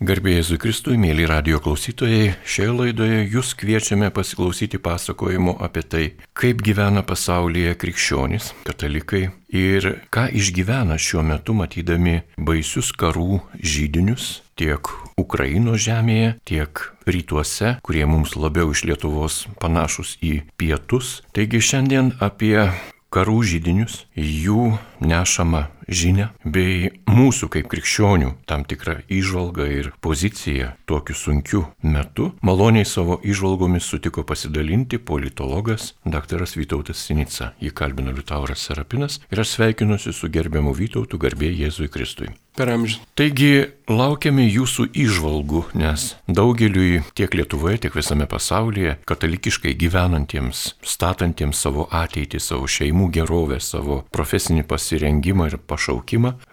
Garbėjai Jėzui Kristui, mėly radio klausytojai, šioje laidoje jūs kviečiame pasiklausyti pasakojimo apie tai, kaip gyvena pasaulyje krikščionys, katalikai ir ką išgyvena šiuo metu matydami baisius karų žydinius tiek Ukrainos žemėje, tiek rytuose, kurie mums labiau iš Lietuvos panašus į pietus. Taigi šiandien apie karų žydinius, jų nešamą žinę bei mūsų kaip krikščionių tam tikrą įžvalgą ir poziciją tokiu sunkiu metu. Maloniai savo įžvalgomis sutiko pasidalinti politologas dr. Vytautas Sinica. Jį kalbino Liutauras Serapinas ir aš sveikinuosi su gerbiamu Vytautu garbė Jėzui Kristui. Per amžių. Taigi laukiame jūsų įžvalgų, nes daugeliui tiek Lietuvoje, tiek visame pasaulyje, katalikiškai gyvenantiems, statantiems savo ateitį, savo šeimų gerovę, savo profesinį pasirengimą ir pašaukimą,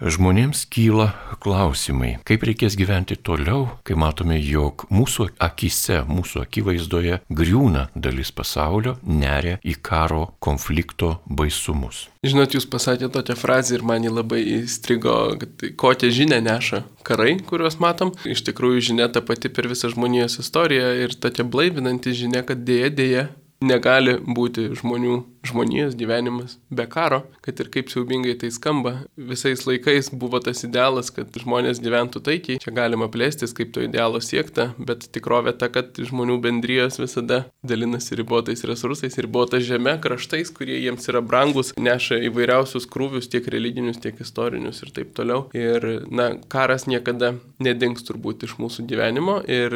žmonėms kyla klausimai, kaip reikės gyventi toliau, kai matome, jog mūsų akise, mūsų akivaizdoje griūna dalis pasaulio, neria į karo konflikto baisumus. Žinot, jūs pasakėte tokią frazę ir man jį labai įstrigo, kad kokią žinę neša karai, kuriuos matom. Iš tikrųjų, žinia ta pati per visą žmonijos istoriją ir tokia blaivinanti žinia, kad dėja dėja negali būti žmonių žmonijos gyvenimas be karo, kad ir kaip siaubingai tai skamba. Visais laikais buvo tas idealas, kad žmonės gyventų taikiai, čia galima plėstis, kaip to idealo siekta, bet tikrovė ta, kad žmonių bendrijos visada dalinasi ribotais resursais, ribota žemė, kraštais, kurie jiems yra brangus, neša įvairiausius krūvius, tiek religinius, tiek istorinius ir taip toliau. Ir, na, karas niekada nedings turbūt iš mūsų gyvenimo ir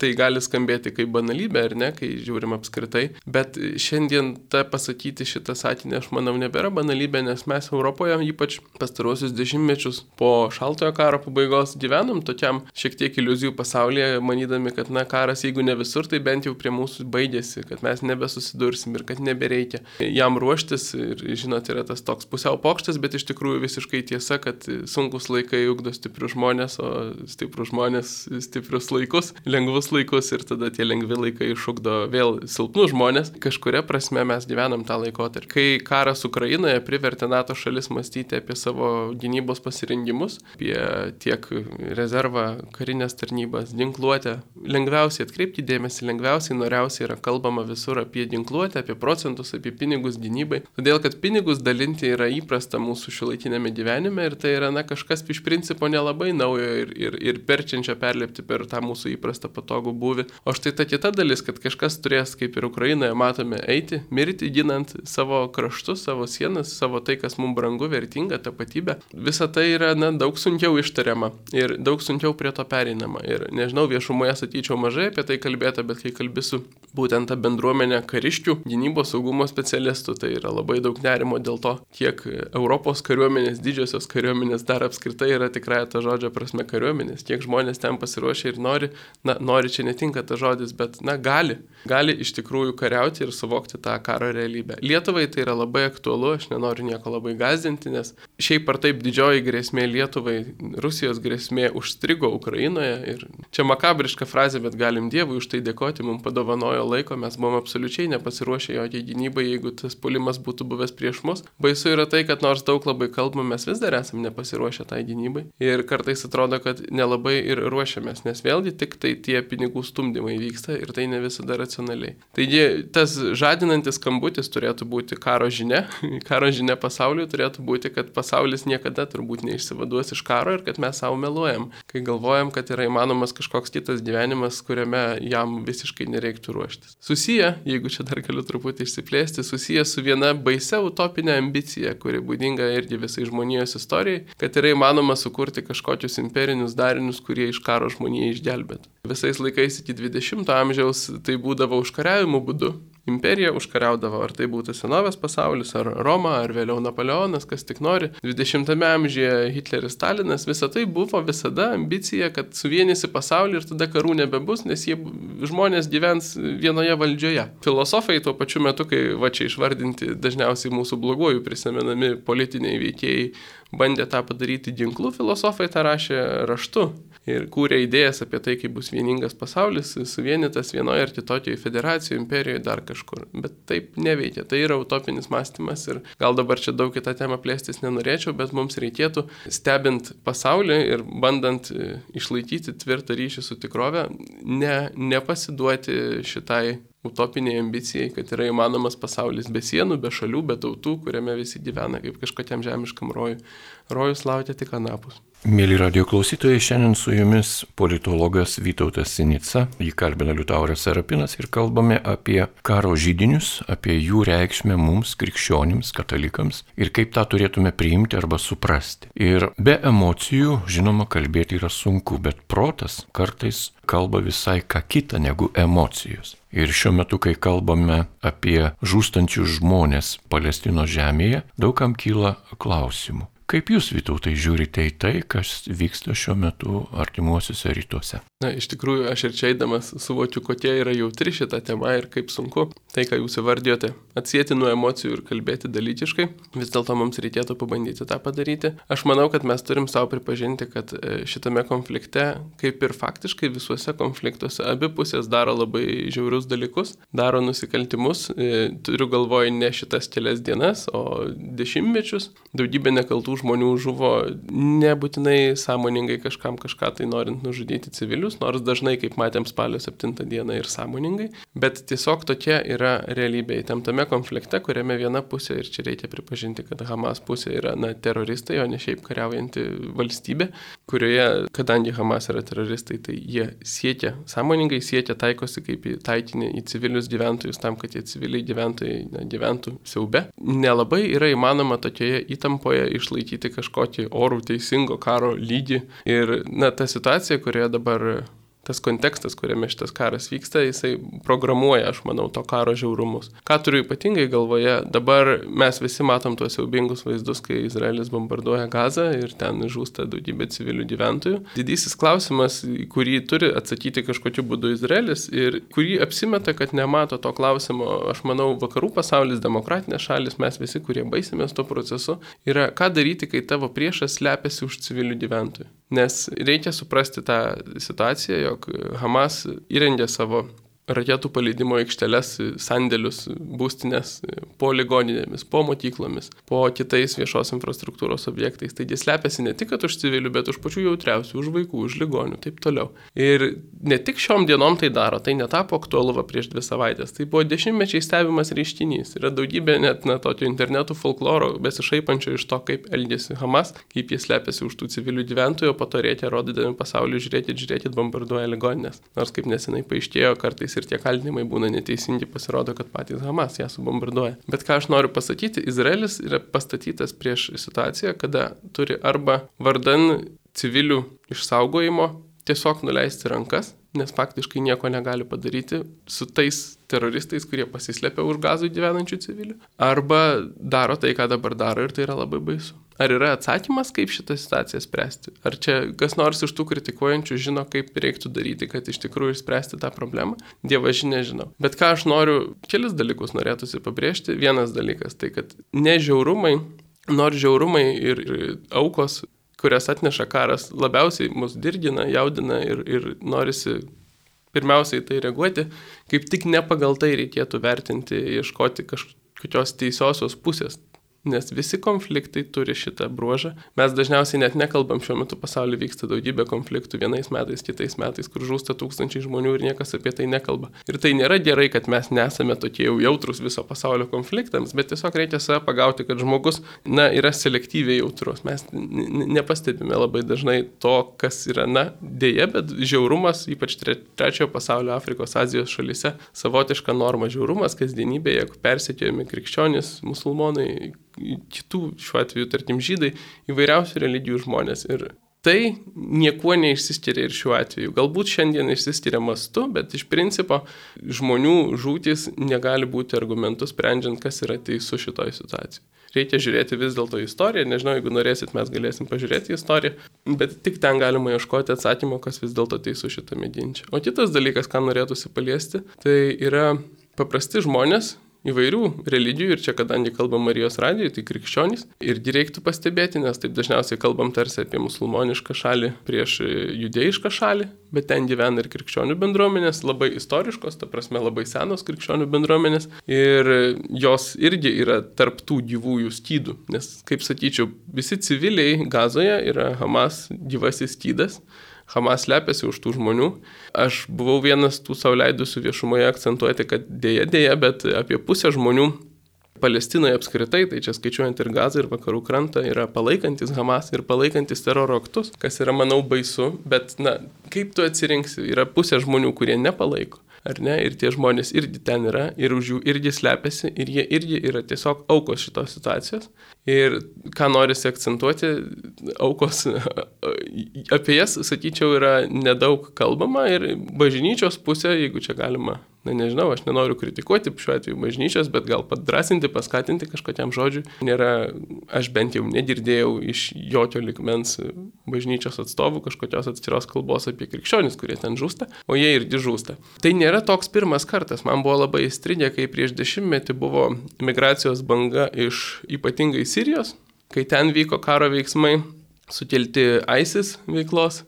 tai gali skambėti kaip banalybė, ar ne, kai žiūrim apskritai, bet šiandien ta pasakyti, sakyti šitą sakinį, aš manau, nebėra banalybė, nes mes Europoje, ypač pastarosius dešimtmečius po šaltojo karo pabaigos, gyvenom tokiam šiek tiek iliuzijų pasaulyje, manydami, kad, na, karas, jeigu ne visur, tai bent jau prie mūsų baigėsi, kad mes nebesusidursim ir kad nebereikia jam ruoštis. Ir, žinot, yra tas toks pusiau pokštas, bet iš tikrųjų visiškai tiesa, kad sunkus laikai ugdo stiprius žmonės, o stiprus žmonės stiprius laikus, lengvus laikus ir tada tie lengvi laikai išugdo vėl silpnus žmonės. Kažkuria prasme mes gyvenam tą laikotarpį. Kai karas Ukrainoje privertė NATO šalis mąstyti apie savo gynybos pasirengimus, apie tiek rezervą, karinės tarnybas, ginkluotę, lengviausiai atkreipti dėmesį, lengviausiai noriausiai yra kalbama visur apie ginkluotę, apie procentus, apie pinigus gynybai. Todėl, kad pinigus dalinti yra įprasta mūsų šiuolaikinėme gyvenime ir tai yra na, kažkas iš principo nelabai naujo ir, ir, ir perčiančio perlipti per tą mūsų įprastą patogų būvį. O štai ta kita dalis, kad kažkas turės, kaip ir Ukrainoje matome, eiti, mirti, ginant ginant savo kraštus, savo sienas, savo tai, kas mums brangu, vertinga, tapatybė. Visa tai yra na, daug sunkiau ištariama ir daug sunkiau prie to pereinama. Ir nežinau, viešumoje sakyčiau mažai apie tai kalbėta, bet kai kalbėsiu būtent tą bendruomenę kariškių, gynybos saugumo specialistų, tai yra labai daug nerimo dėl to, kiek Europos kariuomenės, didžiosios kariuomenės dar apskritai yra tikrai ta žodžio prasme kariuomenės, kiek žmonės ten pasiruošia ir nori, na, nori čia netinka ta žodis, bet, na, gali, gali iš tikrųjų kariauti ir suvokti tą karo realybę. Lietuvai tai yra labai aktualu, aš nenoriu nieko labai gazdinti, nes šiaip ar taip didžioji grėsmė Lietuvai, Rusijos grėsmė užstrigo Ukrainoje ir čia makabriška frazė, bet galim Dievui už tai dėkoti, mums padovanojo laiko, mes buvom absoliučiai nepasiruošę jokiai gynybai, jeigu tas pulimas būtų buvęs prieš mus. Baisu yra tai, kad nors daug labai kalbame, mes vis dar esame nepasiruošę tai gynybai ir kartais atrodo, kad nelabai ir ruošiamės, nes vėlgi tik tai tie pinigų stumdymai vyksta ir tai ne visada racionaliai. Taigi tas žadinantis skambutis turėtų būti karo žinia. Karo žinia pasauliui turėtų būti, kad pasaulis niekada turbūt neišsivaduos iš karo ir kad mes savo meluojam, kai galvojam, kad yra įmanomas kažkoks kitas gyvenimas, kuriame jam visiškai nereiktų ruoštis. Susiję, jeigu čia dar galiu truputį išsiplėsti, susiję su viena baisia utopinė ambicija, kuri būdinga irgi visai žmonijos istorijai, kad yra įmanoma sukurti kažkokius imperinius darinius, kurie iš karo žmoniją išgelbėtų. Visais laikais iki 20-ojo amžiaus tai būdavo užkariavimo būdu imperija užkariaudavo, ar tai būtų senovės pasaulis, ar Roma, ar vėliau Napoleonas, kas tik nori. 20-ame amžiuje Hitleris Stalinas, visa tai buvo visada ambicija, kad suvienysi pasaulį ir tada karų nebebus, nes jie žmonės gyvens vienoje valdžioje. Filosofai tuo pačiu metu, kai va čia išvardinti dažniausiai mūsų bloguoju prisimenami politiniai veikėjai, bandė tą padaryti ginklų, filosofai tą rašė raštu ir kūrė idėjas apie tai, kaip bus vieningas pasaulis, suvienytas vienoje ar kitoje federacijoje, imperijoje, dar kažkur. Bet taip neveikia. Tai yra utopinis mąstymas ir gal dabar čia daug kitą temą plėstis nenorėčiau, bet mums reikėtų, stebint pasaulį ir bandant e, išlaikyti tvirtą ryšį su tikrove, ne, nepasiduoti šitai utopiniai ambicijai, kad yra įmanomas pasaulis be sienų, be šalių, be tautų, kuriame visi gyvena kaip kažkokiam žemiškam rojui. Rojus laukia tik anapus. Mėly radio klausytojai, šiandien su jumis politologas Vytautas Sinica, jį kalbina Liutauras Serapinas ir kalbame apie karo žydinius, apie jų reikšmę mums, krikščionims, katalikams ir kaip tą turėtume priimti arba suprasti. Ir be emocijų, žinoma, kalbėti yra sunku, bet protas kartais kalba visai ką kitą negu emocijos. Ir šiuo metu, kai kalbame apie žūstančius žmonės Palestinos žemėje, daugam kyla klausimų. Kaip jūs, Vytautai, žiūrite į tai, kas vyksta šiuo metu artimuosiuose rytuose? Na, iš tikrųjų, aš ir čia eidamas suvokiu, kokia yra jautri šita tema ir kaip sunku tai, ką jūs įvardėjote, atsijėti nuo emocijų ir kalbėti dalykiškai. Vis dėlto mums reikėtų pabandyti tą padaryti. Aš manau, kad mes turim savo pripažinti, kad e, šitame konflikte, kaip ir faktiškai visuose konfliktuose, abi pusės daro labai žiaurius dalykus, daro nusikaltimus. E, turiu galvoje ne šitas kelias dienas, o dešimtmečius. Daugybė nekaltų žmonių žuvo nebūtinai sąmoningai kažkam kažką tai norint nužudyti civilius, nors dažnai, kaip matėm spalio 7 dieną ir sąmoningai, bet tiesiog tokia yra realybė įtemptame konflikte, kuriame viena pusė, ir čia reikia pripažinti, kad Hamas pusė yra na, teroristai, o ne šiaip kariaujanti valstybė, kurioje, kadangi Hamas yra teroristai, tai jie siekia, sąmoningai siekia taikosi kaip į taikinį į civilius gyventojus tam, kad tie civiliai gyventojai na, gyventų siaube. Nelabai yra įmanoma tokioje įtampoje išlaikyti kažkokį orų teisingo karo lygį. Ir na, ta situacija, kurioje dabar tas kontekstas, kuriame šitas karas vyksta, jisai programuoja, aš manau, to karo žiaurumus. Ką turiu ypatingai galvoje, dabar mes visi matom tuos siaubingus vaizdus, kai Izraelis bombarduoja Gazą ir ten žūsta daugybė civilių gyventojų. Didysis klausimas, kurį turi atsakyti kažkokiu būdu Izraelis ir kurį apsimeta, kad nemato to klausimo, aš manau, vakarų pasaulis, demokratinės šalis, mes visi, kurie baisimės to procesu, yra ką daryti, kai tavo priešas slepiasi už civilių gyventojų. Nes reikia suprasti tą situaciją, jog Hamas įrengė savo raketų paleidimo aikšteles, sandėlius, būstinės po ligoninėmis, po mokyklomis, po kitais viešos infrastruktūros objektais. Taigi slepiasi ne tik už civilių, bet už pačių jautriausių, už vaikų, už ligonių, taip toliau. Ir ne tik šiom dienom tai daro, tai netapo aktualu va prieš dvi savaitės, tai buvo dešimtmečiai stebimas reiškinys. Yra daugybė net na, tokio internetų folkloro besišaipančio iš to, kaip elgėsi Hamas, kaip jie slepiasi už tų civilių gyventojų, o po to reikia rodydami pasauliu, žiūrėkit, žiūrėkit, bombarduoja ligoninės. Nors kaip nesenai paaiškėjo, kartais ir tie kaltinimai būna neteisingi, pasirodo, kad patys Hamas ją subombarduoja. Bet ką aš noriu pasakyti, Izraelis yra pastatytas prieš situaciją, kada turi arba vardan civilių išsaugojimo tiesiog nuleisti rankas, nes faktiškai nieko negali padaryti su tais teroristais, kurie pasislėpia už gazų gyvenančių civilių, arba daro tai, ką dabar daro ir tai yra labai baisu. Ar yra atsakymas, kaip šitą situaciją spręsti? Ar čia kas nors iš tų kritikuojančių žino, kaip reiktų daryti, kad iš tikrųjų išspręsti tą problemą? Dievo žinia žinau. Bet ką aš noriu, kelis dalykus norėtųsi pabrėžti. Vienas dalykas tai, kad nežiaurumai, nors žiaurumai ir aukos, kurias atneša karas, labiausiai mus dirgina, jaudina ir, ir norisi pirmiausiai tai reaguoti, kaip tik ne pagal tai reikėtų vertinti, ieškoti kažkokios teisiosios pusės. Nes visi konfliktai turi šitą bruožą. Mes dažniausiai net nekalbam, šiuo metu pasaulyje vyksta daugybė konfliktų vienais metais, kitais metais, kur žūsta tūkstančiai žmonių ir niekas apie tai nekalba. Ir tai nėra gerai, kad mes nesame tokie jau jautrus viso pasaulio konfliktams, bet tiesiog reikia save pagauti, kad žmogus, na, yra selektyviai jautrus. Mes nepastebime labai dažnai to, kas yra, na, dėje, bet žiaurumas, ypač trečiojo pasaulio Afrikos, Azijos šalyse, savotiška norma žiaurumas kasdienybėje, persekiojami krikščionys, musulmonai, kitų, šiuo atveju, tarkim, žydai, įvairiausių religijų žmonės. Ir tai niekuo neišsiskiria ir šiuo atveju. Galbūt šiandien išsiskiria mastu, bet iš principo žmonių žūtis negali būti argumentų sprendžiant, kas yra teisų šitoje situacijoje. Reikia žiūrėti vis dėlto istoriją, nežinau, jeigu norėsit, mes galėsim pažiūrėti istoriją, bet tik ten galima ieškoti atsakymo, kas vis dėlto teisų šitame ginčia. O kitas dalykas, ką norėtųsi paliesti, tai yra paprasti žmonės, įvairių religijų ir čia, kadangi kalbam Marijos radijoje, tai krikščionys. Ir reiktų pastebėti, nes taip dažniausiai kalbam tarsi apie musulmonišką šalį prieš judėjišką šalį, bet ten gyvena ir krikščionių bendruomenės, labai istoriškos, ta prasme labai senos krikščionių bendruomenės. Ir jos irgi yra tarptų gyvųjų skydų, nes, kaip sakyčiau, visi civiliai gazoje yra Hamas gyvasis skydas. Hamas slepiasi už tų žmonių. Aš buvau vienas tų sauliaidusių viešumoje akcentuoti, kad dėja, dėja, bet apie pusę žmonių Palestinoje apskritai, tai čia skaičiuojant ir Gazą, ir vakarų krantą, yra palaikantis Hamas ir palaikantis teroro aktus, kas yra, manau, baisu, bet, na, kaip tu atsirinksi, yra pusė žmonių, kurie nepalaiko ar ne, ir tie žmonės irgi ten yra, ir už jų irgi slepiasi, ir jie irgi yra tiesiog aukos šitos situacijos. Ir ką norisi akcentuoti, aukos, apie jas, sakyčiau, yra nedaug kalbama ir bažnyčios pusė, jeigu čia galima na nežinau, aš nenoriu kritikuoti šiuo atveju bažnyčios, bet gal padrasinti, paskatinti kažkokiam žodžiui. Nėra, aš bent jau negirdėjau iš jokio likmens bažnyčios atstovų kažkokios atskiros kalbos apie krikščionis, kurie ten žūsta, o jie irgi žūsta. Tai nėra toks pirmas kartas. Man buvo labai įstrigę, kai prieš dešimtmetį buvo migracijos banga iš ypatingai Sirijos, kai ten vyko karo veiksmai sukelti ISIS veiklos.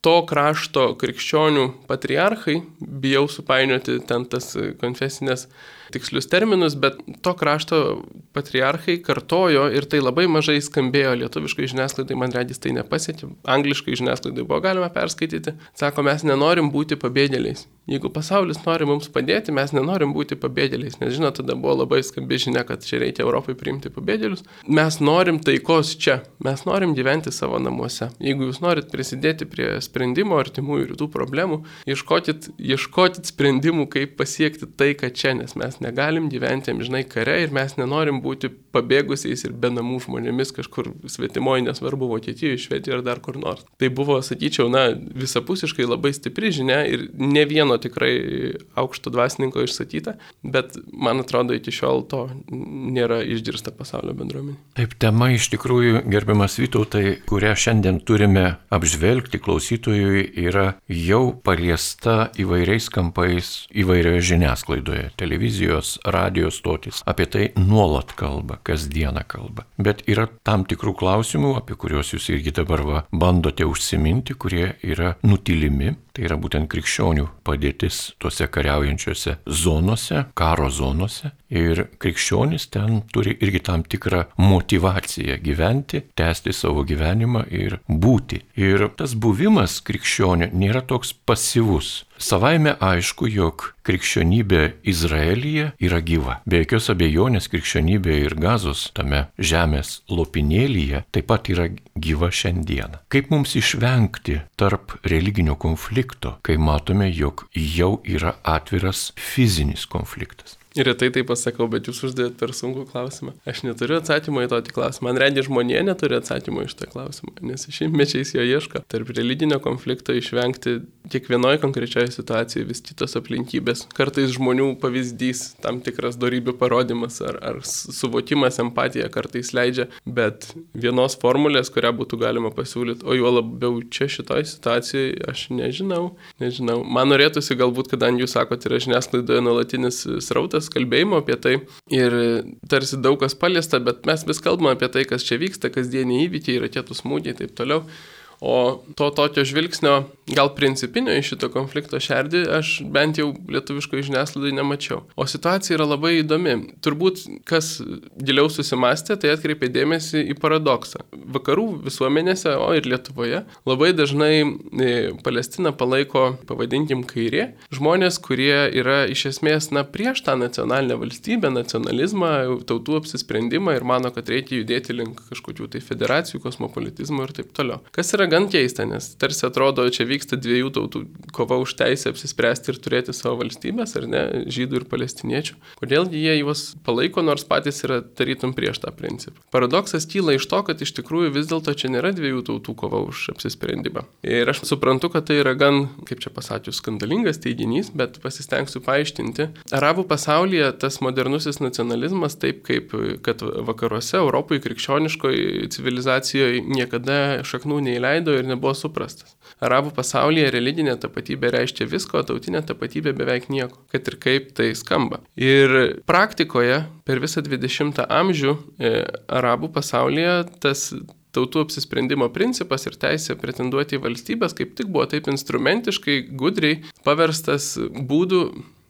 To krašto krikščionių patriarchai, bijau supainioti ten tas konfesinės tikslius terminus, bet to krašto patriarchai kartojo ir tai labai mažai skambėjo lietuviškai žiniasklaidai, man regis tai nepasiekė, angliškai žiniasklaidai buvo galima perskaityti. Sako, mes nenorim būti pabėgėliais. Jeigu pasaulis nori mums padėti, mes nenorim būti pabėgėliais, nes žinot, tada buvo labai skambi žinia, kad čia reikia Europai priimti pabėgėlius. Mes norim taikos čia, mes norim gyventi savo namuose. Jeigu jūs norit prisidėti prie sprendimo artimųjų rytų problemų, ieškokit, ieškokit sprendimų, kaip pasiekti taiką čia, nes mes negalim gyventi amžinai kare ir mes nenorim būti pabėgusiais ir be namų žmonėmis kažkur svetimoje, nesvarbu Vokietijoje, Švedijoje ar dar kur nors. Tai buvo, sakyčiau, na, visapusiškai labai stipri žinia ir ne vieno tikrai aukšto dvasininko išsakyta, bet man atrodo iki šiol to nėra išgirsta pasaulio bendruomenė. Taip, tema iš tikrųjų, gerbiamas Vytautai, kurią šiandien turime apžvelgti klausytojui, yra jau paliesta įvairiais kampais įvairioje žiniasklaidoje - televizijos, radijos stotis. Apie tai nuolat kalba, kasdieną kalba. Bet yra tam tikrų klausimų, apie kuriuos jūs irgi dabar va, bandote užsiminti, kurie yra nutilimi. Tai yra būtent krikščionių padėtis tuose kariaujančiose zonose, karo zonose. Ir krikščionis ten turi irgi tam tikrą motivaciją gyventi, tęsti savo gyvenimą ir būti. Ir tas buvimas krikščionio nėra toks pasyvus. Savaime aišku, jog krikščionybė Izraelyje yra gyva. Be jokios abejonės krikščionybė ir gazos tame žemės lopinėlyje taip pat yra gyva šiandieną. Kaip mums išvengti tarp religinio konflikto, kai matome, jog jau yra atviras fizinis konfliktas? Retai tai pasakau, bet jūs uždavėt per sunkų klausimą. Aš neturiu atsakymo į tokį klausimą. Man reikia žmonė neturi atsakymo iš tą klausimą, nes šimtmečiais jo ieško. Tarp religinio konflikto išvengti kiekvienoje konkrečioje situacijoje vis kitos aplinkybės. Kartais žmonių pavyzdys, tam tikras darybių parodimas ar, ar suvokimas, empatija kartais leidžia, bet vienos formulės, kurią būtų galima pasiūlyti, o juo labiau čia šitoje situacijoje, aš nežinau. Nežinau. Man norėtųsi galbūt, kadangi jūs sakote, yra žiniasklaidoje nuolatinis srautas, kalbėjimo apie tai ir tarsi daug kas paliesta, bet mes vis kalbame apie tai, kas čia vyksta, kasdieniai įvykiai, raketų smūgiai ir taip toliau. O to tokio žvilgsnio, gal principinio iš šito konflikto šerdį, aš bent jau lietuviškoje žiniasklaidoje nemačiau. O situacija yra labai įdomi. Turbūt, kas giliau susimastė, tai atkreipė dėmesį į paradoksą. Vakarų visuomenėse, o ir Lietuvoje, labai dažnai e, Palestiną palaiko, pavadinkim, kairė. Žmonės, kurie yra iš esmės, na, prieš tą nacionalinę valstybę, nacionalizmą, tautų apsisprendimą ir mano, kad reikia judėti link kažkokių tai federacijų, kosmopolitizmo ir taip toliau. Kas yra gan keista, nes tarsi atrodo, čia vyksta dviejų tautų kova už teisę apsispręsti ir turėti savo valstybės, ar ne, žydų ir palestiniečių. Kodėlgi jie juos palaiko, nors patys yra tarytum prieš tą principą. Paradoksas kyla iš to, kad iš tikrųjų vis dėlto čia nėra dviejų tautų kova už apsisprendimą. Ir aš suprantu, kad tai yra gan, kaip čia pasakius, skandalingas teiginys, bet pasistengsiu paaiškinti. Arabų pasaulyje tas modernusis nacionalizmas, taip kaip kad vakaruose, Europoje, krikščioniškoje civilizacijoje niekada šaknų neįleido, neleido ir nebuvo suprastas. arabų pasaulyje religinė tapatybė reiškia visko, o tautinė tapatybė beveik nieko, kad ir kaip tai skamba. Ir praktikoje per visą 20 amžių e, arabų pasaulyje tas tautų apsisprendimo principas ir teisė pretenduoti į valstybės kaip tik buvo taip instrumentiškai, gudriai paverstas būdų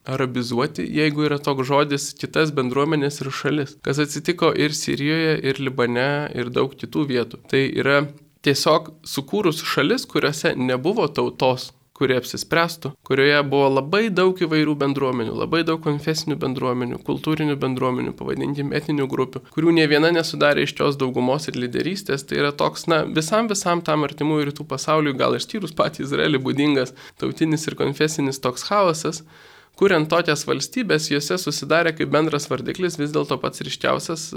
arabizuoti, jeigu yra toks žodis, kitas bendruomenės ir šalis. Kas atsitiko ir Sirijoje, ir Libane, ir daug kitų vietų. Tai yra tiesiog sukūrus šalis, kuriuose nebuvo tautos kurie apsispręstų, kurioje buvo labai daug įvairių bendruomenių, labai daug konfesinių bendruomenių, kultūrinių bendruomenių, pavadinkim etninių grupių, kurių ne viena nesudarė iščios daugumos ir lyderystės. Tai yra toks, na, visam visam tam artimų rytų pasauliui, gal išskyrus patį Izraelį, būdingas tautinis ir konfesinis toks chaosas, kuriant tokias valstybės, juose susidarė kaip bendras vardiklis vis dėlto pats ryškiausias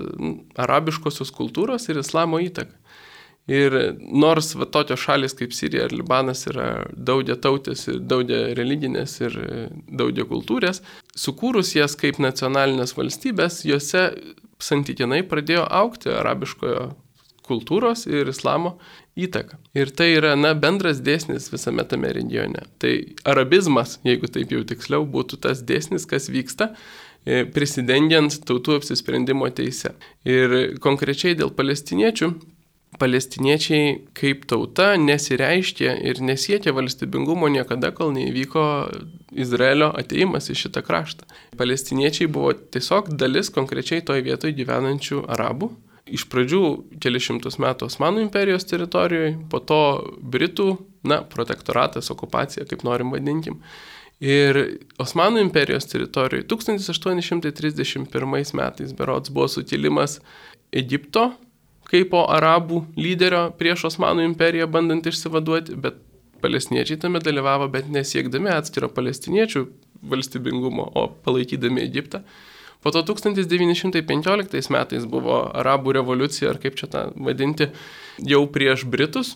arabiškosios kultūros ir islamo įtaka. Ir nors va, tokios šalis kaip Sirija ir Libanas yra daugia tautės, daugia religinės ir daugia kultūrės, sukūrus jas kaip nacionalinės valstybės, juose santykinai pradėjo aukti arabiškojo kultūros ir islamo įtaką. Ir tai yra, na, bendras dėsnis visame tame regione. Tai arabizmas, jeigu taip jau tiksliau, būtų tas dėsnis, kas vyksta e, prisidengiant tautų apsisprendimo teise. Ir konkrečiai dėl palestiniečių, palestiniečiai kaip tauta nesireiškė ir nesiekė valstybingumo niekada, kol neįvyko Izraelio ateimas į šitą kraštą. Palestiniečiai buvo tiesiog dalis konkrečiai toje vietoje gyvenančių arabų iš pradžių kelišimtus metų Osmanų imperijos teritorijoje, po to Britų, na, protektoratas, okupacija, kaip norim vadinkim. Ir Osmanų imperijos teritorijoje 1831 metais berots buvo sukilimas Egipto kaip po arabų lyderio prieš Osmanų imperiją bandant išsivaduoti, bet palestiniečiai tame dalyvavo, bet nesiekdami atskiro palestiniečių valstybingumo, o palaikydami Egiptą. Po to 1915 metais buvo arabų revoliucija, ar kaip čia tą vadinti, jau prieš Britus,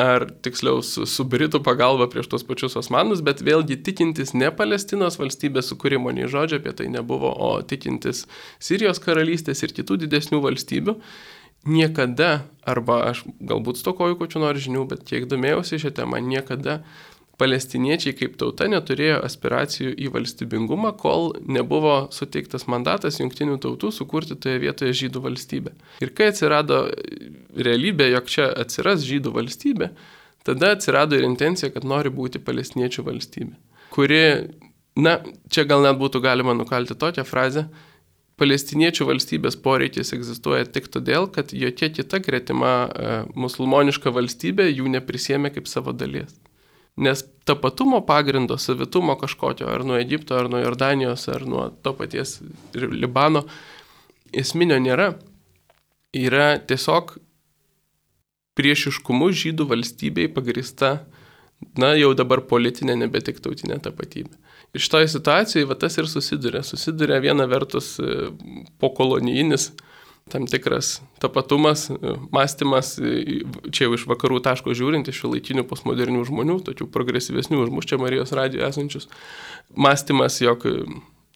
ar tiksliau su, su Britų pagalba prieš tos pačius Osmanus, bet vėlgi tikintis ne Palestinos valstybės sukūrimo, nei žodžio apie tai nebuvo, o tikintis Sirijos karalystės ir kitų didesnių valstybių. Niekada, arba aš galbūt stokoju kokiu nors žinių, bet kiek domėjausi šią temą, niekada palestiniečiai kaip tauta neturėjo aspiracijų į valstybingumą, kol nebuvo suteiktas mandatas jungtinių tautų sukurti toje vietoje žydų valstybę. Ir kai atsirado realybė, jog čia atsiras žydų valstybė, tada atsirado ir intencija, kad nori būti palestiniečių valstybė, kuri, na, čia gal net būtų galima nukalti tokią frazę, palestiniečių valstybės poreikis egzistuoja tik todėl, kad jokia kita gretima e, musulmoniška valstybė jų neprisėmė kaip savo dalies. Nes tapatumo pagrindo, savitumo kažkokio, ar nuo Egipto, ar nuo Jordanijos, ar nuo to paties Libano, esminio nėra. Yra tiesiog priešiškumu žydų valstybei pagrista, na jau dabar politinė, nebe tik tautinė tapatybė. Ir šitoje situacijoje va, tas ir susiduria. Susiduria viena vertus e, pokolonijinis tam tikras tapatumas, mąstymas, čia jau iš vakarų taško žiūrint, iš šiuolaikinių postmodernių žmonių, tokių progresyvesnių už mus čia Marijos radijo esančius, mąstymas, jog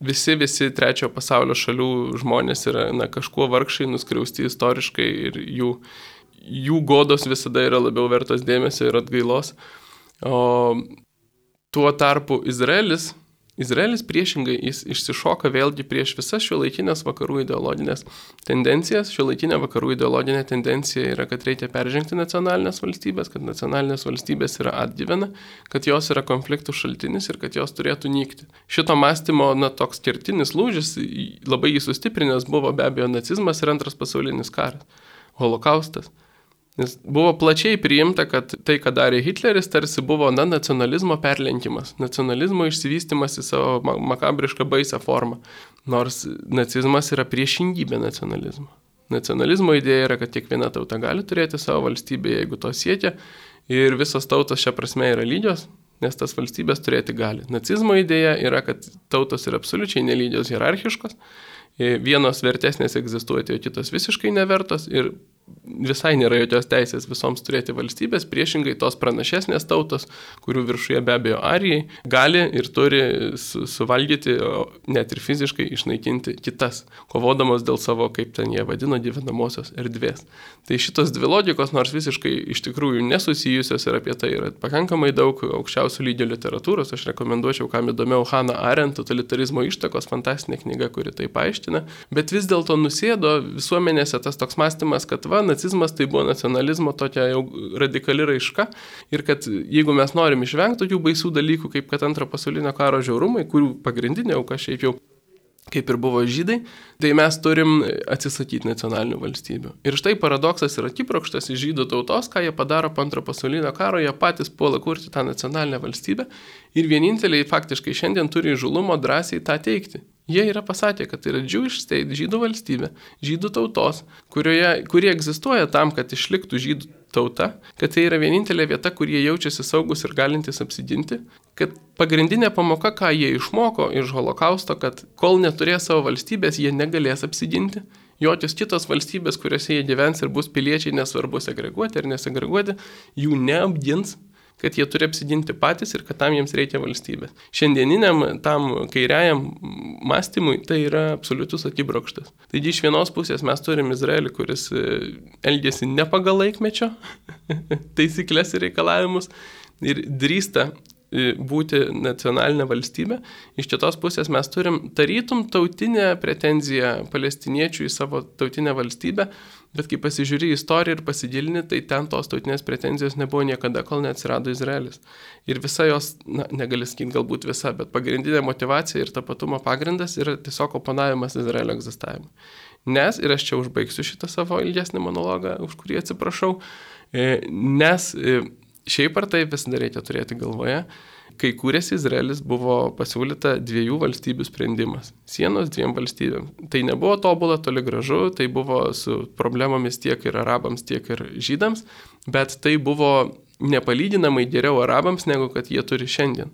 visi, visi trečiojo pasaulio šalių žmonės yra na, kažkuo vargšai, nuskriausti istoriškai ir jų, jų godos visada yra labiau vertos dėmesio ir atgailos. O tuo tarpu Izraelis Izraelis priešingai jis išsišoka vėlgi prieš visas šio laikinės vakarų ideologinės tendencijas. Šio laikinė vakarų ideologinė tendencija yra, kad reikia peržengti nacionalinės valstybės, kad nacionalinės valstybės yra atgyvena, kad jos yra konfliktų šaltinis ir kad jos turėtų nykti. Šito mąstymo, na, toks kertinis lūžis, labai jį sustiprinęs buvo be abejo nacizmas ir antras pasaulinis karas, holokaustas. Nes buvo plačiai priimta, kad tai, ką darė Hitleris, tarsi buvo, na, nacionalizmo perlenkimas, nacionalizmo išsivystimas į savo makabrišką baisę formą. Nors nacizmas yra priešingybė nacionalizmo. Nacionalizmo idėja yra, kad kiekviena tauta gali turėti savo valstybę, jeigu to siekia, ir visos tautos šią prasme yra lygios, nes tas valstybės turėti gali. Nacizmo idėja yra, kad tautos yra absoliučiai nelygios hierarchiškos, vienos vertesnės egzistuoti, o kitos visiškai nevertos ir visai nėra jokios teisės visoms turėti valstybės, priešingai tos pranašesnės tautos, kurių viršuje be abejo arijai, gali ir turi su, suvalgyti, net ir fiziškai išnaikinti kitas, kovodamos dėl savo, kaip ten jie vadino, gyvenamosios erdvės. Tai šitos dvi logikos, nors visiškai iš tikrųjų nesusijusios ir apie tai yra pakankamai daug aukščiausių lygio literatūros, aš rekomenduočiau, kam įdomiau, Hanna Arendt, totalitarizmo ištakos, fantastinė knyga, kuri tai paaiškina, bet vis dėlto nusėdo visuomenėse tas toks mąstymas, kad va, nacizmas tai buvo nacionalizmo tokia jau radikali raiška. Ir kad jeigu mes norim išvengti tokių baisių dalykų, kaip kad antro pasaulinio karo žiaurumai, kurių pagrindinė auka šiaip jau kaip ir buvo žydai, tai mes turim atsisakyti nacionalinių valstybių. Ir štai paradoksas yra kiprokštas iš žydų tautos, ką jie padaro po antro pasaulinio karo, jie patys puola kurti tą nacionalinę valstybę ir vieninteliai faktiškai šiandien turi žulumo drąsiai tą teikti. Jie yra pasakę, kad tai yra Jewish state, žydų valstybė, žydų tautos, kurioje, kurie egzistuoja tam, kad išliktų žydų tauta, kad tai yra vienintelė vieta, kur jie jaučiasi saugus ir galintys apsiginti, kad pagrindinė pamoka, ką jie išmoko iš holokausto, kad kol neturės savo valstybės, jie negalės apsiginti. Jokios kitos valstybės, kuriuose jie gyvens ir bus piliečiai, nesvarbu segreguoti ar nesegreguoti, jų neapgins kad jie turi apsiginti patys ir kad tam jiems reikia valstybės. Šiandieniniam tam kairiajam mąstymui tai yra absoliutus akibrokštas. Taigi iš vienos pusės mes turim Izraelį, kuris e, elgesi ne pagal laikmečio taisyklės ir reikalavimus ir drįsta e, būti nacionalinė valstybė. Iš kitos pusės mes turim tarytum tautinę pretenziją palestiniečių į savo tautinę valstybę, Bet kai pasižiūri istoriją ir pasigilini, tai ten tos tautinės pretenzijos nebuvo niekada, kol neatsirado Izraelis. Ir visa jos, na, negali sakyti galbūt visa, bet pagrindinė motivacija ir tapatumo pagrindas yra tiesiog oponavimas Izraelio egzistavimui. Nes, ir aš čia užbaigsiu šitą savo ilgesnį monologą, už kurį atsiprašau, e, nes e, šiaip ar taip vis dar reikia turėti galvoje, kai kūrėsi Izraelis, buvo pasiūlyta dviejų valstybių sprendimas - sienos dviem valstybėm. Tai nebuvo tobula, toli gražu, tai buvo su problemomis tiek ir arabams, tiek ir žydams, bet tai buvo nepalyginamai geriau arabams, negu kad jie turi šiandien.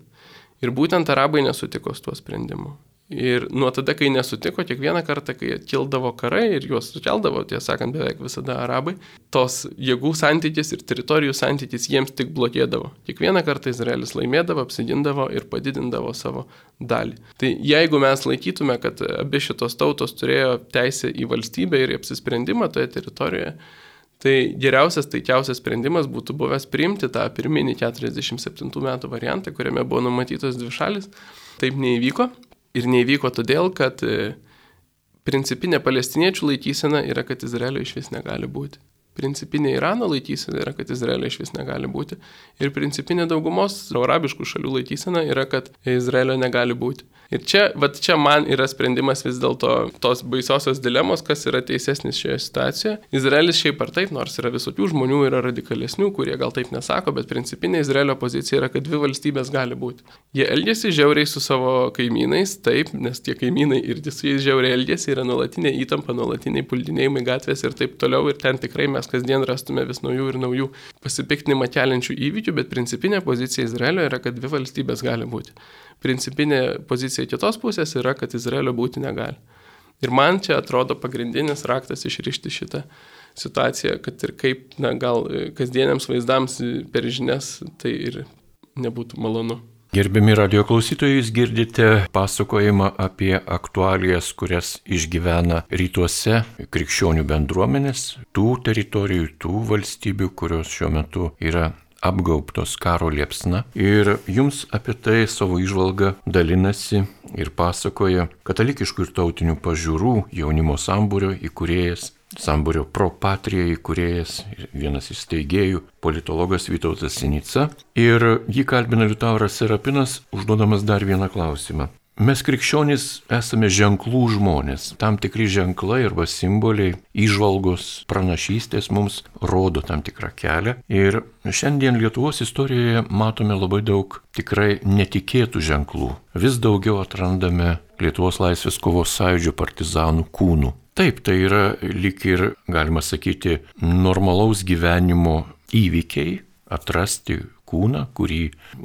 Ir būtent arabai nesutiko su tuo sprendimu. Ir nuo tada, kai nesutiko, kiekvieną kartą, kai kildavo karai ir juos sukeldavo, tiesą sakant, beveik visada arabai, tos jėgų santykis ir teritorijų santykis jiems tik blogėdavo. Kiekvieną kartą Izraelis laimėdavo, apsigindavo ir padidindavo savo dalį. Tai jeigu mes laikytume, kad abi šitos tautos turėjo teisę į valstybę ir apsisprendimą toje teritorijoje, Tai geriausias, taikiausias sprendimas būtų buvęs priimti tą pirminį 47 metų variantą, kuriame buvo numatytos dvi šalis. Taip neįvyko, ir neįvyko todėl, kad e, principinė palestiniečių laikysena yra, kad Izraelio iš vis negali būti. Principinė Irano laikysena yra, kad Izraelio iš vis negali būti. Ir principinė daugumos arabiškų šalių laikysena yra, kad Izraelio negali būti. Ir čia, vat čia man yra sprendimas vis dėlto tos baisiosios dilemos, kas yra teisesnis šioje situacijoje. Izraelis šiaip ar taip, nors yra visokių žmonių, yra radikalesnių, kurie gal taip nesako, bet principinė Izraelio pozicija yra, kad dvi valstybės gali būti. Jie elgesi žiauriai su savo kaimynais, taip, nes tie kaimynai ir su jais žiauriai elgesi, yra nuolatinė įtampa, nuolatiniai puldinėjimai gatvės ir taip toliau. Ir ten tikrai mes kasdien rastume vis naujų ir naujų pasipiktinimą keliančių įvykių, bet principinė pozicija Izraelio yra, kad dvi valstybės gali būti principinė pozicija kitos pusės yra, kad Izraelio būti negali. Ir man čia atrodo pagrindinis raktas išrišti šitą situaciją, kad ir kaip, na, gal kasdieniams vaizdams per žinias tai ir nebūtų malonu. Gerbiami radio klausytojai, jūs girdite pasakojimą apie aktualijas, kurias išgyvena rytuose krikščionių bendruomenės, tų teritorijų, tų valstybių, kurios šiuo metu yra apgaubtos karo liepsna. Ir jums apie tai savo išvalgą dalinasi ir pasakoja katalikiškų ir tautinių pažiūrų jaunimo sambūrio įkūrėjas, sambūrio propatrija įkūrėjas vienas iš steigėjų politologas Vytautas Sinica. Ir jį kalbina Liutauras Serapinas, užduodamas dar vieną klausimą. Mes krikščionys esame ženklų žmonės. Tam tikri ženklai arba simboliai, išvalgos, pranašystės mums rodo tam tikrą kelią. Ir šiandien Lietuvos istorijoje matome labai daug tikrai netikėtų ženklų. Vis daugiau atrandame Lietuvos laisvės kovos sąjūdžio partizanų kūnų. Taip, tai yra lik ir, galima sakyti, normalaus gyvenimo įvykiai, atrasti kūną, kurį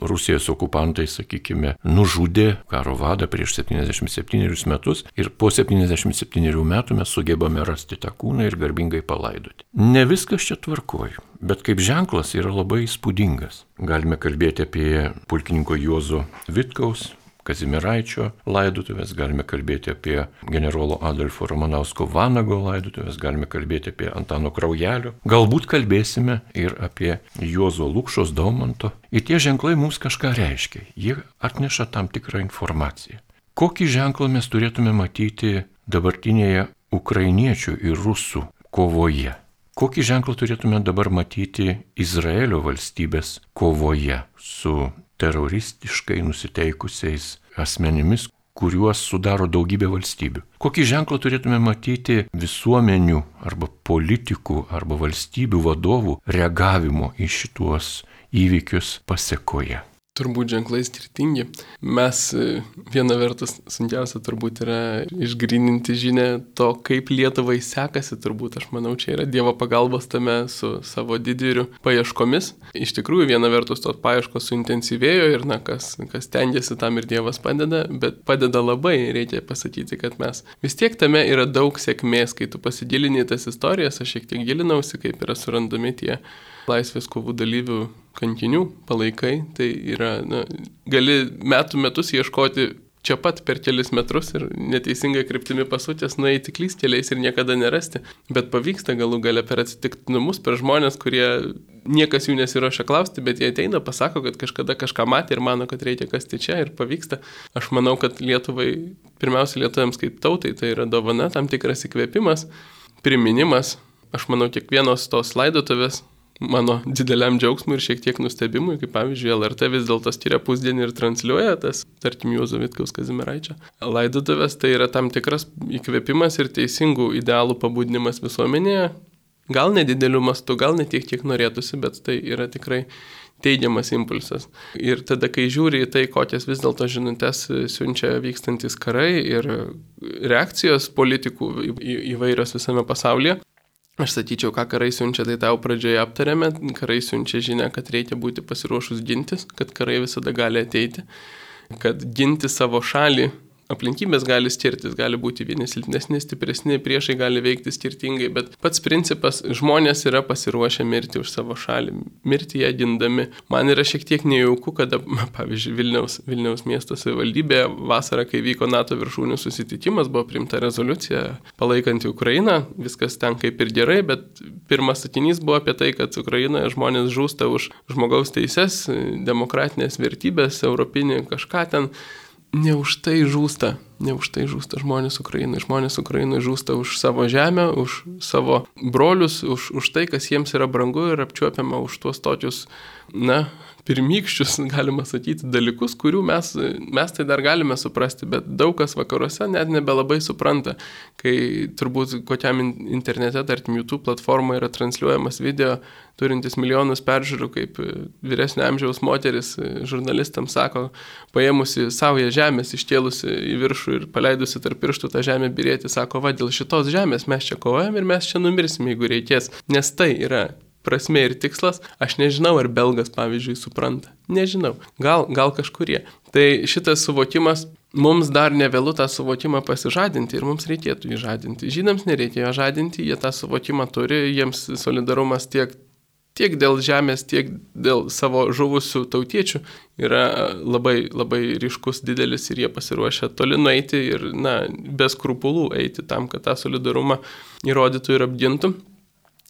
Rusijos okupantai, sakykime, nužudė karo vadą prieš 77 metus ir po 77 metų mes sugebame rasti tą kūną ir garbingai palaidoti. Ne viskas čia tvarkoju, bet kaip ženklas yra labai įspūdingas. Galime kalbėti apie pulkininko Juozo Vitkaus Kazimiraičio laidotuvės, galime kalbėti apie generolo Adolfo Romanausko Vanago laidotuvės, galime kalbėti apie Antano Kraujelio, galbūt kalbėsime ir apie Juozo Lukšos Daumanto. Ir tie ženklai mums kažką reiškia, jie atneša tam tikrą informaciją. Kokį ženklą mes turėtume matyti dabartinėje ukrainiečių ir rusų kovoje? Kokį ženklą turėtume dabar matyti Izraelio valstybės kovoje su teroristiškai nusiteikusiais asmenimis, kuriuos sudaro daugybė valstybių. Kokį ženklą turėtume matyti visuomenių arba politikų arba valstybių vadovų reagavimo į šituos įvykius pasiekoje? Turbūt ženklai skirtingi. Mes e, viena vertus sunkiausia turbūt yra išgrininti žinę to, kaip Lietuvai sekasi, turbūt aš manau, čia yra Dievo pagalbos tame su savo didvyriu paieškomis. Iš tikrųjų, viena vertus tos paieškos suintensyvėjo ir, na, kas, kas tengiasi tam ir Dievas padeda, bet padeda labai, reikia pasakyti, kad mes vis tiek tame yra daug sėkmės, kai tu pasigilini tas istorijas, aš šiek tiek gilinausi, kaip yra surandami tie laisvės kovų dalyvių kankinių palaikai, tai yra, na, gali metų metus ieškoti čia pat per kelis metrus ir neteisingai kryptimi pasutės nueiti klystkeliais ir niekada nerasti. Bet pavyksta galų gale per atsitiktinumus, per žmonės, kurie niekas jų nesiuošia klausti, bet jie ateina, pasako, kad kažkada kažką matė ir mano, kad reikia kasti čia ir pavyksta. Aš manau, kad Lietuvai, pirmiausia, lietuviams kaip tautai, tai yra dovana, tam tikras įkvėpimas, priminimas. Aš manau, kiekvienos tos laidotuvės mano dideliam džiaugsmui ir šiek tiek nustebimui, kaip pavyzdžiui, LRT vis dėlto skiria pusdienį ir transliuoja tas, tarkim, Juozo Vitkaus Kazimiraičio. Laidotuvės tai yra tam tikras įkvėpimas ir teisingų idealų pabudinimas visuomenėje. Gal nedideliu mastu, gal ne tiek, kiek norėtųsi, bet tai yra tikrai teigiamas impulsas. Ir tada, kai žiūri į tai, kokias vis dėlto žinutės siunčia vykstantis karai ir reakcijos politikų įvairios visame pasaulyje, Aš sakyčiau, ką karai siunčia, tai tau pradžioje aptarėme. Karai siunčia žinia, kad reikia būti pasiruošus gintis, kad karai visada gali ateiti, kad ginti savo šalį aplinkybės gali skirtis, gali būti vieni silpnesni, stipresni, priešai gali veikti skirtingai, bet pats principas - žmonės yra pasiruošę mirti už savo šalį, mirti ją gindami. Man yra šiek tiek nejauku, kada, pavyzdžiui, Vilniaus, Vilniaus miesto savivaldybėje vasarą, kai vyko NATO viršūnių susitikimas, buvo primta rezoliucija palaikanti Ukrainą, viskas ten kaip ir gerai, bet pirmas sakinys buvo apie tai, kad Ukrainoje žmonės žūsta už žmogaus teises, demokratinės vertybės, europinį kažką ten ne už tai žūsta, ne už tai žūsta žmonės Ukrainai. Žmonės Ukrainai žūsta už savo žemę, už savo brolius, už, už tai, kas jiems yra brangu ir apčiuopiama už tuos tokius, na, pirmykščius, galima sakyti, dalykus, kurių mes, mes tai dar galime suprasti, bet daug kas vakaruose net nebelabai supranta, kai turbūt kokiam internete, tarkim, YouTube platformoje yra transliuojamas video turintis milijonus peržiūrų, kaip vyresnio amžiaus moteris žurnalistams sako, paėmusi savoje žemės, iškėlusi į viršų ir paleidusi tarp pirštų tą žemę birėti, sako, va, dėl šitos žemės mes čia kovojam ir mes čia numirsim, jeigu reikės, nes tai yra prasme ir tikslas, aš nežinau, ar belgas, pavyzdžiui, supranta. Nežinau, gal, gal kažkurie. Tai šitas suvokimas, mums dar nevėlu tą suvokimą pasižadinti ir mums reikėtų jį žadinti. Žydams nereikėjo žadinti, jie tą suvokimą turi, jiems solidarumas tiek, tiek dėl žemės, tiek dėl savo žuvusių tautiečių yra labai, labai ryškus, didelis ir jie pasiruošę toli nueiti ir, na, be skrupulų eiti tam, kad tą solidarumą įrodytų ir apgintų.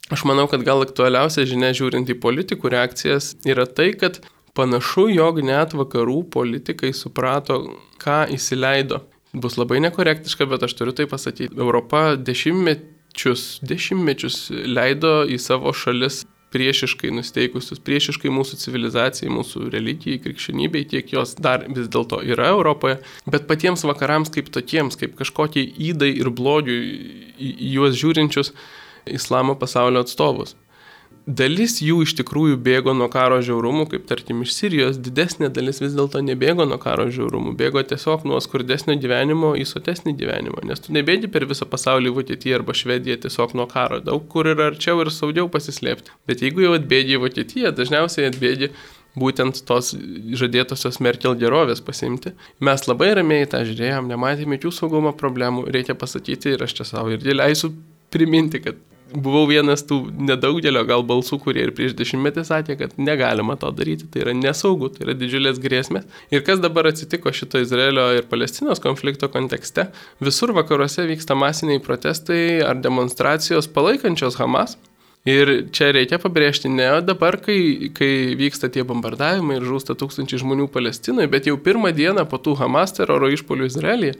Aš manau, kad gal aktualiausia žinia žiūrint į politikų reakcijas yra tai, kad panašu, jog net vakarų politikai suprato, ką įsileido. Bus labai nekorektiška, bet aš turiu tai pasakyti. Europa dešimtmečius, dešimtmečius leido į savo šalis priešiškai nusteikusius, priešiškai mūsų civilizacijai, mūsų religijai, krikščionybei, tiek jos dar vis dėlto yra Europoje, bet patiems vakarams kaip tokiems, kaip kažkokie įdai ir blogiui į juos žiūrinčius, islamo pasaulio atstovus. Dalis jų iš tikrųjų bėgo nuo karo žiaurumų, kaip tarkim iš Sirijos, didesnė dalis vis dėlto nebėgo nuo karo žiaurumų, bėgo tiesiog nuo skurdesnio gyvenimo į sotesnį gyvenimą, nes tu nebėgi per visą pasaulį Vokietiją arba Švediją tiesiog nuo karo, daug kur yra arčiau ir saugiau pasislėpti. Bet jeigu jau atbėgi į Vokietiją, dažniausiai atbėgi būtent tos žadėtosios Merkel gerovės pasimti. Mes labai ramiai tą žiūrėjom, nematėme jokių saugumo problemų, reikia pasakyti ir aš čia savo ir leisiu priminti, kad buvau vienas tų nedaugelio gal balsų, kurie ir prieš dešimtmetį sakė, kad negalima to daryti, tai yra nesaugu, tai yra didžiulės grėsmės. Ir kas dabar atsitiko šito Izraelio ir Palestinos konflikto kontekste, visur vakaruose vyksta masiniai protestai ar demonstracijos palaikančios Hamas. Ir čia reikia pabrėžti, ne dabar, kai, kai vyksta tie bombardavimai ir žūsta tūkstančiai žmonių Palestinoje, bet jau pirmą dieną po tų Hamas teroro išpolių Izraelyje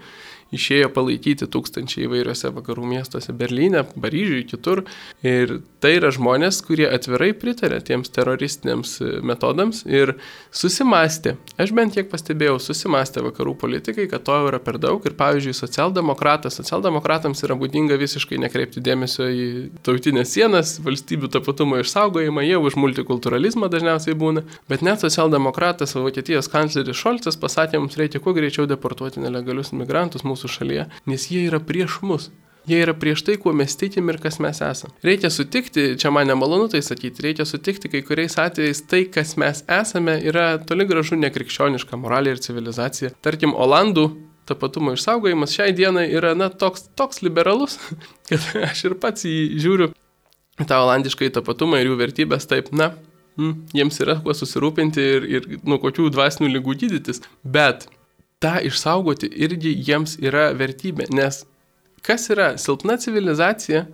išėjo palaikyti tūkstančiai įvairiose vakarų miestuose - Berlyne, Paryžiuje, kitur. Ir tai yra žmonės, kurie atvirai pritarė tiems teroristiniams metodams ir susimastė, aš bent tiek pastebėjau, susimastė vakarų politikai, kad to yra per daug. Ir pavyzdžiui, socialdemokratas, socialdemokratams yra būdinga visiškai nekreipti dėmesio į tautinės sienas, valstybių tapatumo išsaugojimą, jie už multikulturalizmą dažniausiai būna. Bet net socialdemokratas, Vokietijos kancleris Šolcas pasakė, mums reikia kuo greičiau deportuoti nelegalius migrantus mūsų mūsų šalyje, nes jie yra prieš mus. Jie yra prieš tai, kuo mes tikim ir kas mes esame. Reikia sutikti, čia man nemalonu tai sakyti, reikia sutikti, kai kuriais atvejais tai, kas mes esame, yra toli gražu nekrikščioniška moralė ir civilizacija. Tarkim, Olandų tapatumo išsaugojimas šiai dienai yra, na, toks, toks liberalus, kad aš ir pats jį žiūriu tą olandišką tapatumą ir jų vertybės taip, na, mm, jiems yra kuo susirūpinti ir, ir nuo kokių dvasinių lygų gydytis. Bet tą išsaugoti irgi jiems yra vertybė, nes kas yra silpna civilizacija,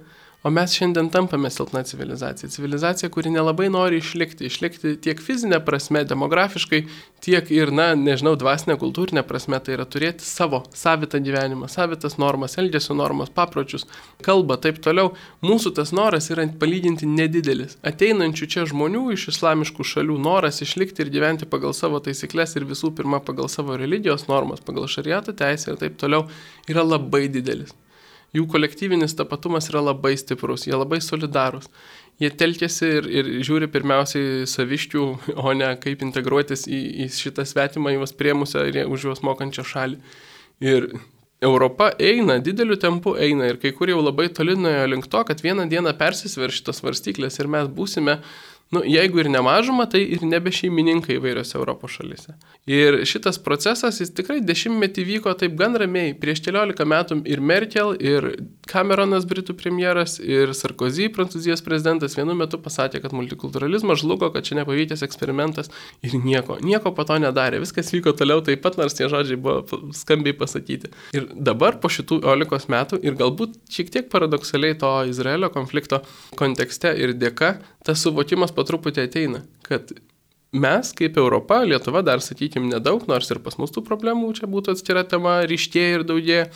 O mes šiandien tampame silpna civilizacija. Civilizacija, kuri nelabai nori išlikti. Išlikti tiek fizinė prasme, demografiškai, tiek ir, na, nežinau, dvasinė, kultūrinė prasme. Tai yra turėti savo savitą gyvenimą, savitas normas, elgesio normas, papročius, kalbą, taip toliau. Mūsų tas noras yra palyginti nedidelis. Ateinančių čia žmonių iš islamiškų šalių noras išlikti ir gyventi pagal savo taisyklės ir visų pirma pagal savo religijos normas, pagal šariato teisę ir taip toliau yra labai didelis jų kolektyvinis tapatumas yra labai stiprus, jie labai solidarūs. Jie telkėsi ir, ir žiūri pirmiausiai saviškių, o ne kaip integruotis į, į šitą svetimą juos priemusią ir už juos mokančią šalį. Ir Europa eina, dideliu tempu eina ir kai kur jau labai toli nuėjo link to, kad vieną dieną persisver šitas varstyklės ir mes būsime nu, jeigu ir nemažuma, tai ir nebe šeimininkai įvairiose Europos šalise. Ir šitas procesas, jis tikrai dešimtmetį vyko taip gan ramiai. Prieš keliolika metų ir Merkel, ir Cameronas, Britų premjeras, ir Sarkozy, Prancūzijos prezidentas, vienu metu pasakė, kad multikulturalizmas žlugo, kad čia nepavykęs eksperimentas ir nieko, nieko po to nedarė. Viskas vyko toliau taip pat, nors tie žodžiai buvo skambiai pasakyti. Ir dabar po šitų olikos metų ir galbūt šiek tiek paradoksaliai to Izraelio konflikto kontekste ir dėka, tas suvokimas po truputį ateina, kad mes kaip Europa, Lietuva dar, sakykime, nedaug, nors ir pas mus tų problemų čia būtų atskira tema, ryštėje ir daugėja.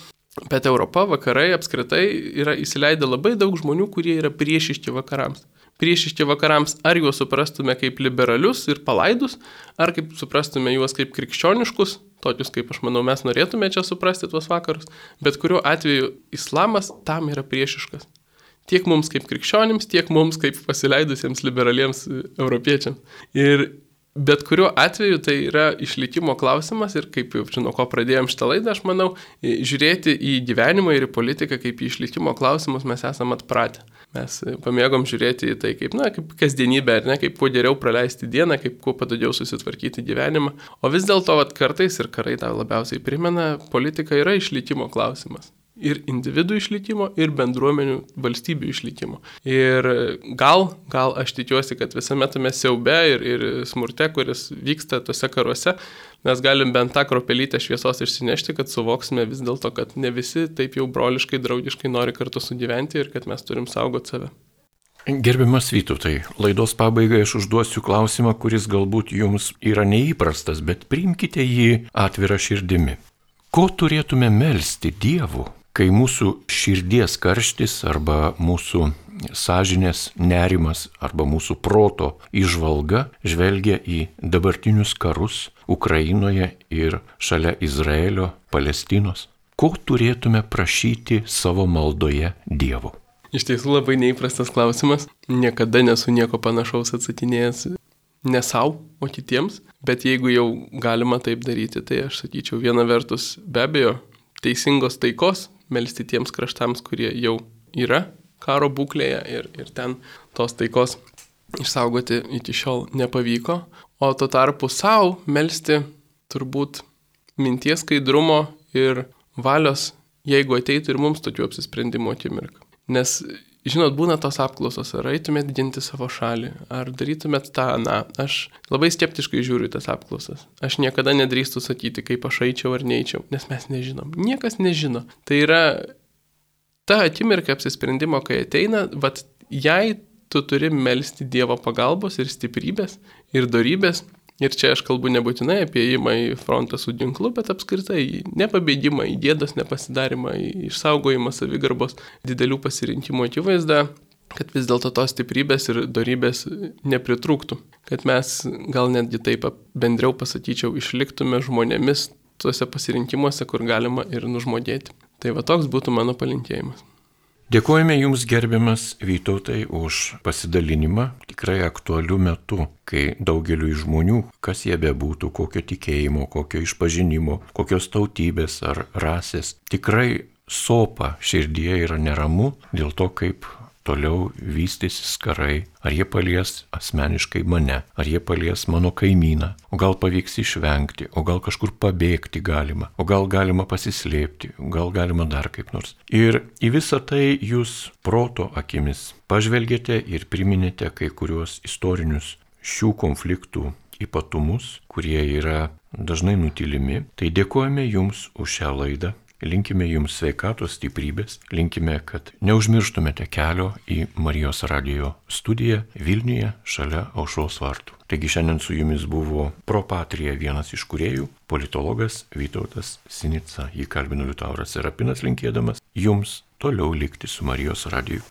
Bet Europa, vakarai apskritai yra įsileidę labai daug žmonių, kurie yra priešiški vakarams. Priešiški vakarams, ar juos suprastume kaip liberalius ir palaidus, ar kaip suprastume juos kaip krikščioniškus, tokius kaip aš manau mes norėtume čia suprasti tuos vakarus, bet kuriuo atveju islamas tam yra priešiškas tiek mums kaip krikščionims, tiek mums kaip pasileidusiems liberaliems e, europiečiams. Ir bet kuriuo atveju tai yra išlikimo klausimas ir kaip jau žinau, ko pradėjom šitą laidą, aš manau, e, žiūrėti į gyvenimą ir į politiką kaip į išlikimo klausimus mes esame atpratę. Mes e, pamėgom žiūrėti į tai kaip, na, kaip kasdienybę, ar ne, kaip kuo geriau praleisti dieną, kaip kuo patogiau susitvarkyti gyvenimą. O vis dėlto, vad kartais ir karai tą labiausiai primena, politika yra išlikimo klausimas ir individų išlikimo, ir bendruomenių valstybių išlikimo. Ir gal, gal aš tikiuosi, kad visame tame siaube ir, ir smurte, kuris vyksta tose karuose, mes galim bent tą kropelytę šviesos išsinešti, kad suvoksime vis dėlto, kad ne visi taip jau broliškai, draugiškai nori kartu sugyventi ir kad mes turim saugoti save. Gerbiamas Vytautai, laidos pabaigai aš užduosiu klausimą, kuris galbūt jums yra neįprastas, bet priimkite jį atvirą širdimi. Ko turėtume melstį Dievu, kai mūsų širdies karštis arba mūsų sąžinės nerimas arba mūsų proto išvalga žvelgia į dabartinius karus Ukrainoje ir šalia Izraelio, Palestinos. Ko turėtume prašyti savo maldoje Dievo? Iš tiesų labai neįprastas klausimas. Niekada nesu nieko panašaus atsakinėjęs ne savo, o kitiems. Bet jeigu jau galima taip daryti, tai aš sakyčiau viena vertus be abejo teisingos taikos melstį tiems kraštams, kurie jau yra karo būklėje ir, ir ten tos taikos išsaugoti iki šiol nepavyko. o tuo tarpu savo melstį turbūt minties skaidrumo ir valios, jeigu ateitų ir mums tokių apsisprendimų akimirką. Nes Žinot, būna tos apklausos, ar eitumėt ginti savo šalį, ar darytumėt tą, na, aš labai skeptiškai žiūriu tas apklausas. Aš niekada nedrįstu sakyti, kaip aš eičiau ar neįčiau, nes mes nežinom. Niekas nežino. Tai yra ta akimirka apsisprendimo, kai ateina, vad, jei tu turi melstį Dievo pagalbos ir stiprybės ir darybės, Ir čia aš kalbu nebūtinai apie įimą į frontą su ginklu, bet apskritai nepabėgimą, į gėdos nepasidarimą, išsaugojimą savigarbos didelių pasirinkimų akivaizdą, kad vis dėlto tos stiprybės ir darybės nepritrūktų. Kad mes gal netgi taip bendriau pasakyčiau, išliktume žmonėmis tuose pasirinkimuose, kur galima ir nužmodėti. Tai va toks būtų mano palinkėjimas. Dėkojame Jums gerbiamas Vytautai už pasidalinimą tikrai aktualiu metu, kai daugeliu žmonių, kas jie bebūtų, kokio tikėjimo, kokio išpažinimo, kokios tautybės ar rasės, tikrai sopa širdie yra neramu dėl to, kaip toliau vystysis karai, ar jie palies asmeniškai mane, ar jie palies mano kaimyną, o gal pavyks išvengti, o gal kažkur pabėgti galima, o gal galima pasislėpti, gal galima dar kaip nors. Ir į visą tai jūs proto akimis pažvelgėte ir priminėte kai kuriuos istorinius šių konfliktų ypatumus, kurie yra dažnai nutilimi. Tai dėkojame Jums už šią laidą. Linkime jums sveikatos stiprybės, linkime, kad neužmirštumėte kelio į Marijos radio studiją Vilniuje šalia Aušros vartų. Taigi šiandien su jumis buvo Propatrija vienas iš kuriejų, politologas Vytautas Sinica. Jį kalbino Liutauras Serapinas linkėdamas jums toliau likti su Marijos radiju.